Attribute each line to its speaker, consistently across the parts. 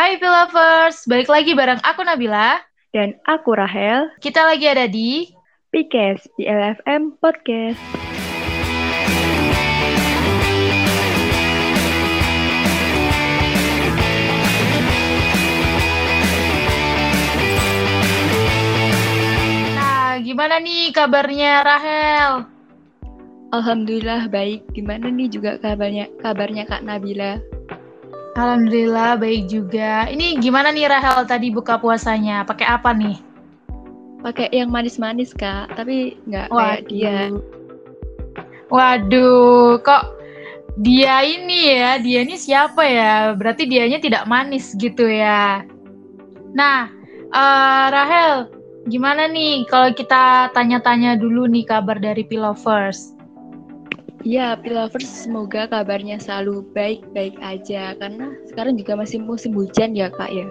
Speaker 1: Hai Pilovers, balik lagi bareng aku Nabila.
Speaker 2: Dan aku Rahel,
Speaker 1: Kita lagi ada di
Speaker 2: Pikes di LFM Podcast.
Speaker 1: Nah, gimana nih kabarnya Rahel?
Speaker 2: Alhamdulillah baik. Gimana nih juga kabarnya kabarnya Kak Nabila?
Speaker 1: Alhamdulillah baik juga. Ini gimana nih Rahel tadi buka puasanya? Pakai apa nih?
Speaker 2: Pakai yang manis-manis Kak, tapi nggak kayak dia.
Speaker 1: Waduh, kok dia ini ya, dia ini siapa ya? Berarti dianya tidak manis gitu ya. Nah, eh, Rahel, gimana nih kalau kita tanya-tanya dulu nih kabar dari Pilovers?
Speaker 2: Iya, Pilovers semoga kabarnya selalu baik-baik aja karena sekarang juga masih musim hujan ya Kak ya.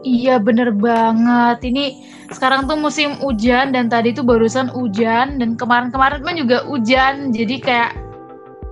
Speaker 1: Iya bener banget. Ini sekarang tuh musim hujan dan tadi tuh barusan hujan dan kemarin-kemarin pun juga hujan. Jadi kayak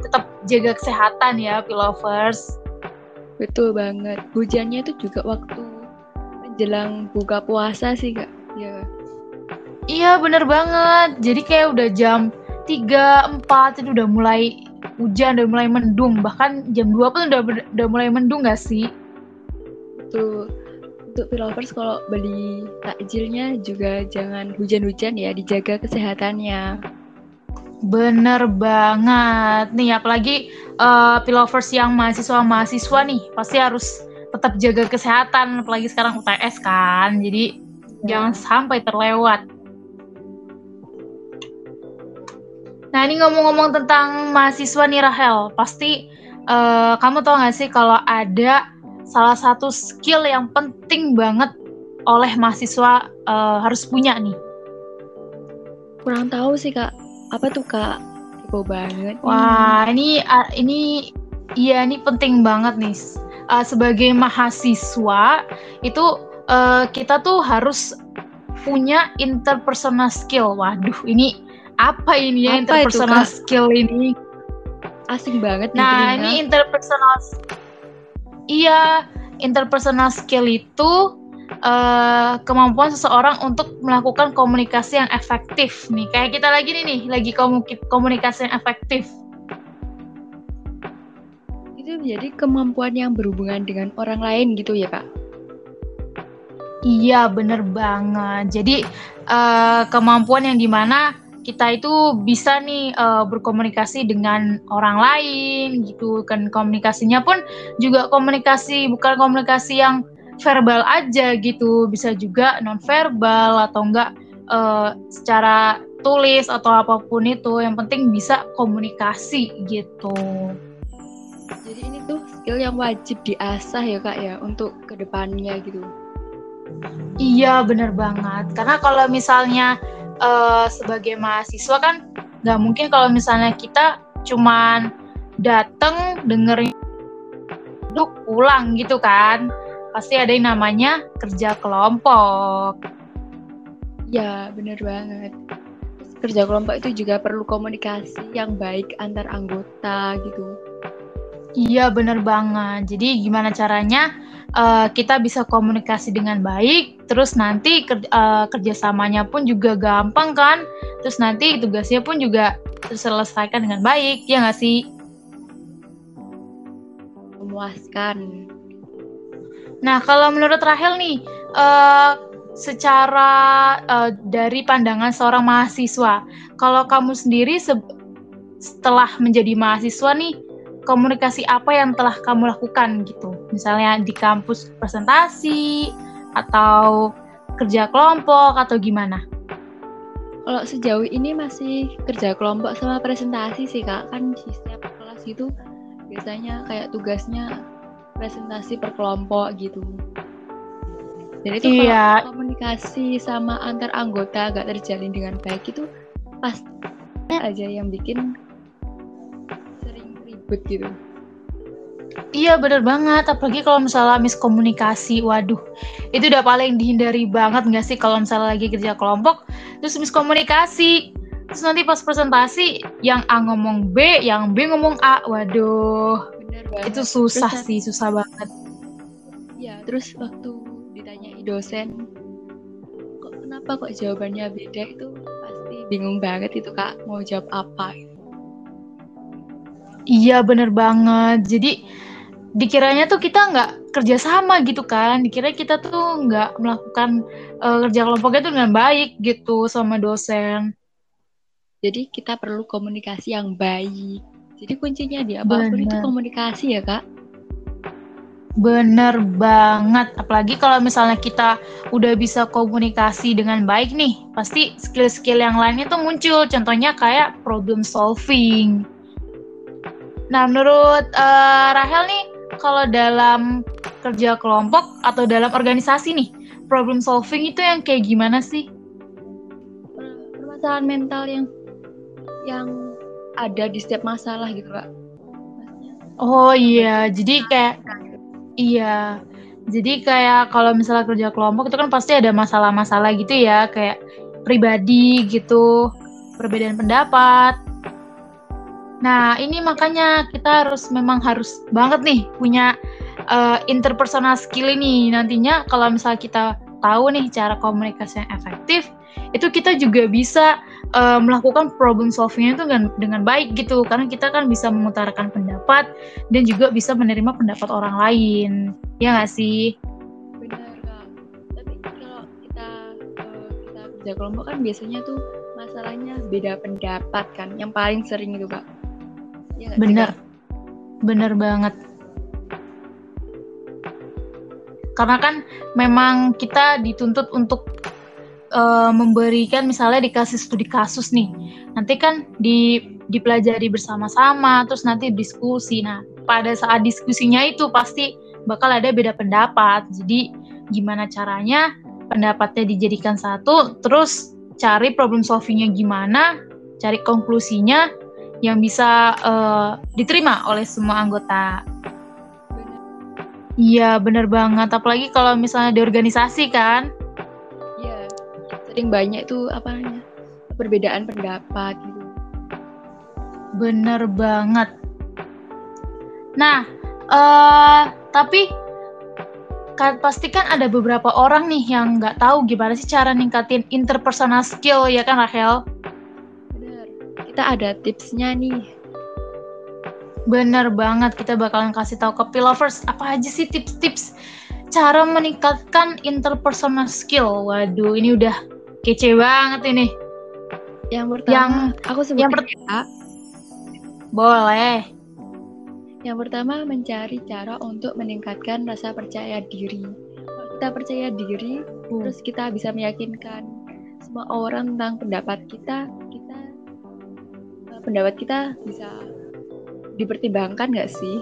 Speaker 1: tetap jaga kesehatan ya, Pilovers.
Speaker 2: Betul banget. Hujannya itu juga waktu menjelang buka puasa sih Kak. Ya.
Speaker 1: Iya bener banget. Jadi kayak udah jam 3, 4 itu udah mulai hujan, udah mulai mendung. Bahkan jam 2 pun udah udah mulai mendung gak sih?
Speaker 2: Betul. Untuk Pilovers kalau beli takjilnya juga jangan hujan-hujan ya, dijaga kesehatannya.
Speaker 1: Bener banget. Nih apalagi uh, Pilovers yang mahasiswa-mahasiswa nih pasti harus tetap jaga kesehatan apalagi sekarang UTS kan. Jadi jangan sampai terlewat. Nah ini ngomong-ngomong tentang mahasiswa nih Rahel, pasti uh, kamu tau gak sih kalau ada salah satu skill yang penting banget oleh mahasiswa uh, harus punya nih?
Speaker 2: Kurang tahu sih kak, apa tuh kak? Kepo banget.
Speaker 1: Wah ini uh, ini iya ini penting banget nih. Uh, sebagai mahasiswa itu uh, kita tuh harus punya interpersonal skill. Waduh ini apa ini ya
Speaker 2: Apa
Speaker 1: interpersonal skill ini?
Speaker 2: Asing banget
Speaker 1: Nah, ini interpersonal Iya, interpersonal skill itu eh, kemampuan seseorang untuk melakukan komunikasi yang efektif nih. Kayak kita lagi nih nih, lagi komu- komunikasi yang efektif.
Speaker 2: itu menjadi kemampuan yang berhubungan dengan orang lain gitu ya kak?
Speaker 1: Iya, bener banget. Jadi eh, kemampuan yang di mana kita itu bisa nih eh, berkomunikasi dengan orang lain gitu kan. Komunikasinya pun juga komunikasi bukan komunikasi yang verbal aja gitu. Bisa juga non verbal atau enggak eh, secara tulis atau apa pun itu. Yang penting bisa komunikasi gitu.
Speaker 2: Jadi ini tuh skill yang wajib diasah ya kak ya untuk ke depannya gitu.
Speaker 1: Iya bener banget. Karena kalau misalnya eh, sebagai mahasiswa kan nggak mungkin kalau misalnya kita cuman dateng dengerin duduk pulang gitu kan pasti ada yang namanya kerja kelompok
Speaker 2: Ya bener banget. Kerja kelompok itu juga perlu komunikasi yang baik antar anggota gitu.
Speaker 1: Iya bener banget. Jadi gimana caranya eh, kita bisa komunikasi dengan baik terus nanti ker- eh, kerjasamanya pun juga gampang kan? Terus nanti tugasnya pun juga terselesaikan dengan baik ya nggak sih?
Speaker 2: Memuaskan.
Speaker 1: Nah, kalau menurut Rahel nih, eh, secara eh, dari pandangan seorang mahasiswa, kalau kamu sendiri se- setelah menjadi mahasiswa nih, komunikasi apa yang telah kamu lakukan gitu? Misalnya di kampus presentasi atau kerja kelompok atau gimana?
Speaker 2: Kalau sejauh ini masih kerja kelompok sama presentasi sih kak. Kan di setiap kelas itu biasanya kayak tugasnya presentasi per kelompok gitu. Dan itu kalau
Speaker 1: Iya.
Speaker 2: komunikasi sama antar anggota gak terjalin dengan baik itu pasti aja yang bikin ribet gitu.
Speaker 1: Iya bener banget, apalagi kalau misalnya miskomunikasi, waduh, itu udah paling dihindari banget nggak sih kalau misalnya lagi kerja kelompok, terus miskomunikasi, terus nanti pas presentasi yang A ngomong B, yang B ngomong A, waduh,
Speaker 2: Bener banget.
Speaker 1: itu susah
Speaker 2: Terus
Speaker 1: sih, susah banget.
Speaker 2: ya terus waktu ditanya dosen kok kenapa kok jawabannya beda itu pasti bingung banget itu kak mau jawab apa
Speaker 1: Iya bener banget. Jadi dikiranya tuh kita nggak kerjasama gitu kan. Dikira kita tuh nggak melakukan uh, kerja kelompoknya tuh dengan baik gitu sama dosen.
Speaker 2: Jadi kita perlu komunikasi yang baik. Jadi kuncinya di apa pun Bener. itu komunikasi ya kak.
Speaker 1: Bener banget, apalagi kalau misalnya kita udah bisa komunikasi dengan baik nih, pasti skill-skill yang lainnya tuh muncul. Contohnya kayak problem solving. Nah, menurut uh, Rahel nih, kalau dalam kerja kelompok atau dalam organisasi nih, problem solving itu yang kayak gimana sih?
Speaker 2: Permasalahan mental yang yang ada di setiap masalah gitu, Kak.
Speaker 1: Oh iya, jadi kayak Iya. Jadi kayak kalau misalnya kerja kelompok itu kan pasti ada masalah-masalah gitu ya, kayak pribadi gitu, perbedaan pendapat. Nah, ini makanya kita harus memang harus banget nih punya uh, interpersonal skill ini. Nantinya kalau misalnya kita tahu nih cara komunikasi yang efektif, itu kita juga bisa uh, melakukan problem solvingnya itu dengan dengan baik gitu. Karena kita kan bisa mengutarakan pendapat dan juga bisa menerima pendapat orang lain. Ya nggak sih?
Speaker 2: Benar kak. Tapi kalau kita uh, kita kerja kelompok kan biasanya tuh masalahnya beda pendapat kan yang paling sering itu kak
Speaker 1: ya bener. Bener banget. Karena kan memang kita dituntut untuk uh, memberikan misalnya dikasih studi kasus nih. Nanti kan di dipelajari bersama-sama terus nanti diskusi. Nah pada saat diskusinya itu pasti bakal ada beda pendapat. Jadi gimana caranya pendapatnya dijadikan satu terus cari problem solvingnya gimana cari konklusinya yang bisa uh, diterima oleh semua anggota. Iya bener banget. Apalagi kalau misalnya di organisasi kan.
Speaker 2: Sering banyak tuh apa namanya perbedaan pendapat gitu.
Speaker 1: Bener banget. Nah uh, tapi kan pasti kan ada beberapa orang nih yang nggak tahu gimana sih cara ningkatin interpersonal skill ya kan Rachel
Speaker 2: kita ada tipsnya nih
Speaker 1: Bener banget, kita bakalan kasih tahu ke Pilovers apa aja sih tips-tips cara meningkatkan interpersonal skill. Waduh, ini udah Kece banget ini.
Speaker 2: Yang pertama, yang aku sebut yang ya.
Speaker 1: Boleh.
Speaker 2: Yang pertama mencari cara untuk meningkatkan rasa percaya diri. Kalau kita percaya diri, uh. terus kita bisa meyakinkan semua orang tentang pendapat kita, pendapat kita bisa dipertimbangkan nggak sih?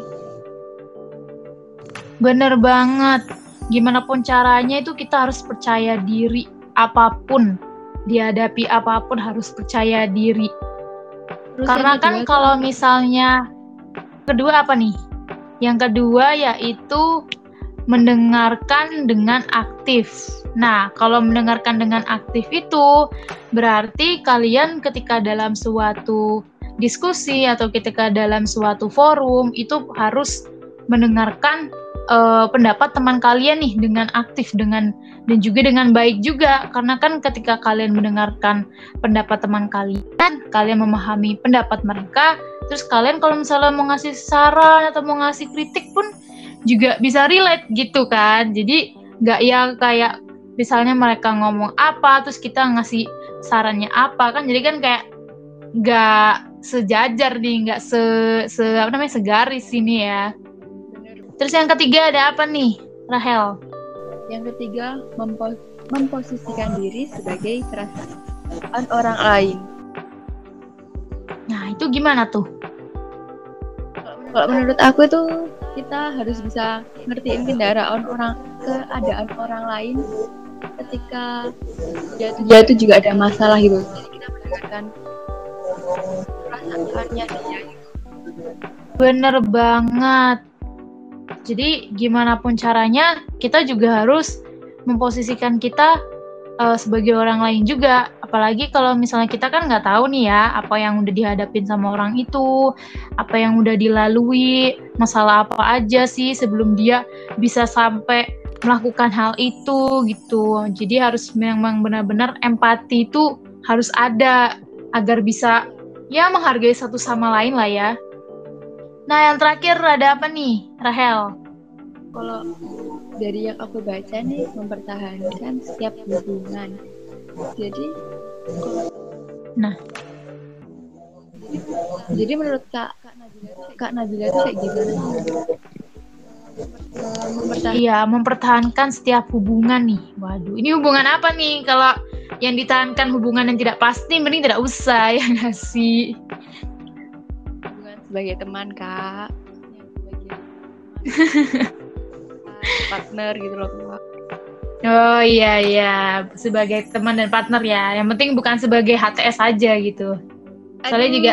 Speaker 1: Bener banget. Gimana pun caranya itu kita harus percaya diri apa pun dihadapi apa pun harus percaya diri. Terus Karena kan kalau misalnya kedua apa nih? Yang kedua yaitu mendengarkan dengan aktif. Nah, kalau mendengarkan dengan aktif itu berarti kalian ketika dalam suatu diskusi atau ketika dalam suatu forum itu harus mendengarkan uh, pendapat teman kalian nih dengan aktif dengan dan juga dengan baik juga. Karena kan ketika kalian mendengarkan pendapat teman kalian kalian memahami pendapat mereka terus kalian kalau misalnya mau ngasih saran atau mau ngasih kritik pun juga bisa relate gitu kan. Jadi nggak ya kayak misalnya mereka ngomong apa terus kita ngasih sarannya apa kan. Jadi kan kayak nggak sejajar nih nggak se, se apa namanya segaris ini ya Terus yang ketiga ada apa nih, Rahel?
Speaker 2: Yang ketiga, mempo memposisikan diri sebagai perasaan orang lain.
Speaker 1: Nah, itu gimana tuh?
Speaker 2: Kalau menurut aku itu kita harus bisa ngertiin kendaraan orang keadaan orang lain ketika dia itu, dia itu juga ada masalah gitu. Jadi kita mendengarkan dia.
Speaker 1: Bener banget. Jadi gimana pun caranya kita juga harus memposisikan kita uh, sebagai orang lain juga. Apalagi kalau misalnya kita kan nggak tahu nih ya apa yang udah dihadapin sama orang itu, apa yang udah dilalui, masalah apa aja sih sebelum dia bisa sampai melakukan hal itu gitu. Jadi harus memang benar-benar empati itu harus ada agar bisa ya menghargai satu sama lain lah ya. Nah, yang terakhir ada apa nih, Rahel?
Speaker 2: Kalau dari yang aku baca nih mempertahankan setiap hubungan jadi
Speaker 1: nah
Speaker 2: jadi menurut kak kak Nabila kak Nabila itu kayak gimana
Speaker 1: Iya, mempertahankan setiap hubungan nih. Waduh, ini hubungan apa nih? Kalau yang ditahankan hubungan yang tidak pasti, mending tidak usah ya nggak sih?
Speaker 2: Hubungan sebagai teman kak, partner gitu loh kak.
Speaker 1: Oh iya iya sebagai teman dan partner ya. Yang penting bukan sebagai HTS aja gitu. Soalnya Aduh. juga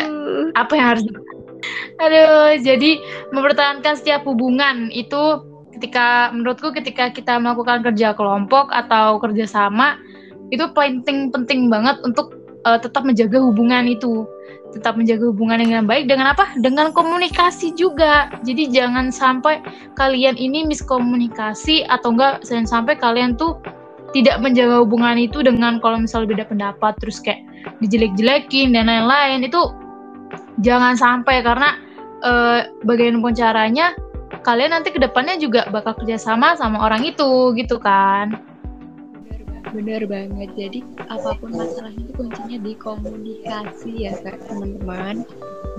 Speaker 1: apa yang harus Aduh, jadi mempertahankan setiap hubungan itu ketika menurutku ketika kita melakukan kerja kelompok atau kerja sama itu penting penting banget untuk uh, tetap menjaga hubungan itu tetap menjaga hubungan dengan baik dengan apa? Dengan komunikasi juga. Jadi jangan sampai kalian ini miskomunikasi atau enggak jangan sampai kalian tuh tidak menjaga hubungan itu dengan kalau misalnya beda pendapat terus kayak dijelek-jelekin dan lain-lain itu jangan sampai karena eh, bagaimanapun caranya kalian nanti ke depannya juga bakal kerjasama sama orang itu gitu kan
Speaker 2: bener banget. Jadi apa pun masalahnya itu kuncinya di komunikasi ya kak teman-teman.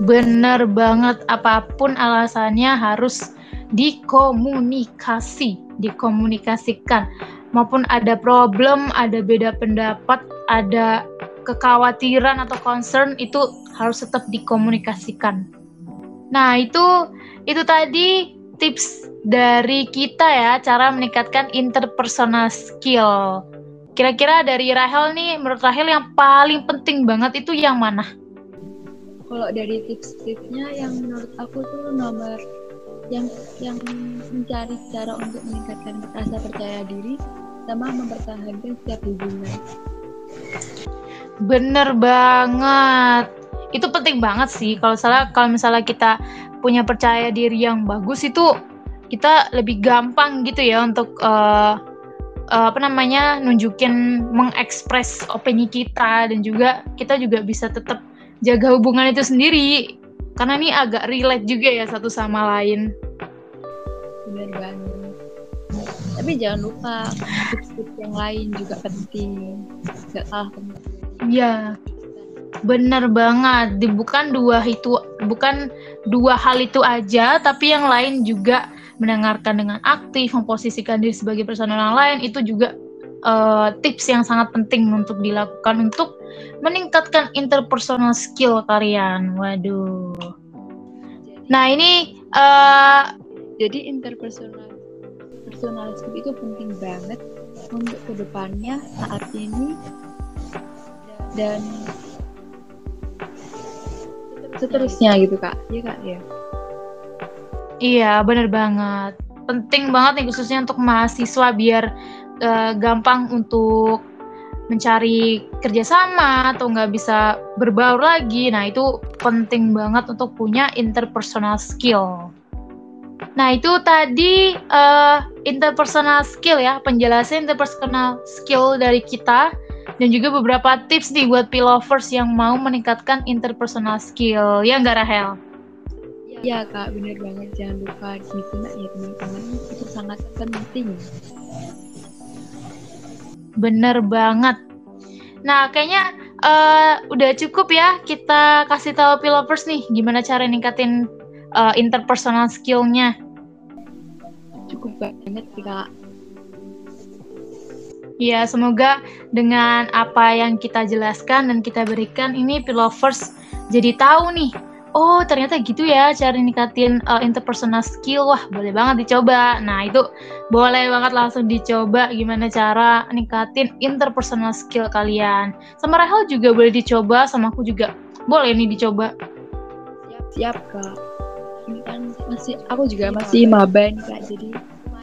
Speaker 1: Bener banget. Apa pun alasannya harus dikomunikasi dikomunikasikan. Maupun ada problem ada beda pendapat ada kekhawatiran atau concern itu harus tetap dikomunikasikan. Nah itu itu tadi tips dari kita ya cara meningkatkan interpersonal skill Kira-kira dari Rahel nih, menurut Rahel yang paling penting banget itu yang mana?
Speaker 2: Kalau dari tips-tipsnya yang menurut aku tuh nomor yang yang mencari cara untuk meningkatkan rasa percaya diri sama mempertahankan setiap hubungan.
Speaker 1: Bener banget. Itu penting banget sih. Kalau salah kalau misalnya kita punya percaya diri yang bagus itu kita lebih gampang gitu ya untuk uh, uh, apa namanya nunjukin mengekspres opini kita dan juga kita juga bisa tetap jaga hubungan itu sendiri karena ini agak relate juga ya satu sama lain.
Speaker 2: Benar banget. Tapi jangan lupa tips-tips yang lain juga penting. Gak kalah penting.
Speaker 1: Iya. Bener banget. Bukan dua itu bukan dua hal itu aja, tapi yang lain juga mendengarkan dengan aktif, memposisikan diri sebagai personal orang lain itu juga uh, tips yang sangat penting untuk dilakukan untuk meningkatkan interpersonal skill kalian. Waduh. Nah ini uh,
Speaker 2: jadi interpersonal personal skill itu penting banget untuk ke depannya saat ini dan seterusnya gitu kak, iya kak ya.
Speaker 1: Iya, bener banget. Penting banget nih khususnya untuk mahasiswa biar uh, gampang untuk mencari kerjasama atau nggak bisa berbaur lagi. Nah, itu penting banget untuk punya interpersonal skill. Nah, itu tadi uh, interpersonal skill ya, penjelasan interpersonal skill dari kita dan juga beberapa tips nih buat pilovers yang mau meningkatkan interpersonal skill. Ya nggak, Rahel?
Speaker 2: Ya kak, bener banget. Jangan lupa disimak ya teman-teman. Itu sangat penting.
Speaker 1: Bener banget. Nah, kayaknya uh, udah cukup ya kita kasih tahu pilovers nih gimana cara ningkatin uh, interpersonal skillnya.
Speaker 2: Cukup banget sih kak.
Speaker 1: Ya, semoga dengan apa yang kita jelaskan dan kita berikan ini pilovers jadi tahu nih oh ternyata gitu ya cara ningkatin uh, interpersonal skill. Wah boleh banget dicoba. Nah itu boleh banget langsung dicoba gimana cara ningkatin interpersonal skill kalian. Sama Rahel juga boleh dicoba sama aku juga. Boleh nih dicoba.
Speaker 2: Siap siap kak. Ini kan masih aku juga masih maba nih kak. Jadi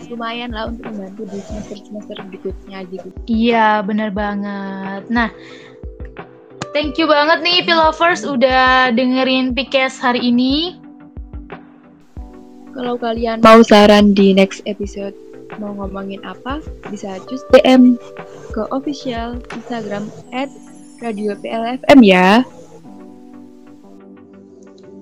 Speaker 2: lumayan lah untuk membantu di semester semester berikutnya gitu.
Speaker 1: Iya benar banget. Nah Thank you banget nih Pilovers udah dengerin Pikes hari ini.
Speaker 2: Kalau kalian mau saran di next episode mau ngomongin apa, bisa cus DM ke official Instagram at Radio PLFM ya.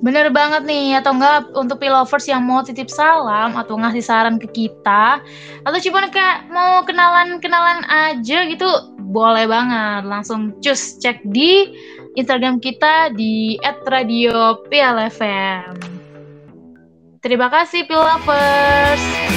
Speaker 1: Bener banget nih, atau enggak untuk pilovers yang mau titip salam atau ngasih saran ke kita, atau cuma kayak mau kenalan-kenalan aja gitu, boleh banget. Langsung cus cek di Instagram kita di @radio PLFM. Terima kasih pilovers.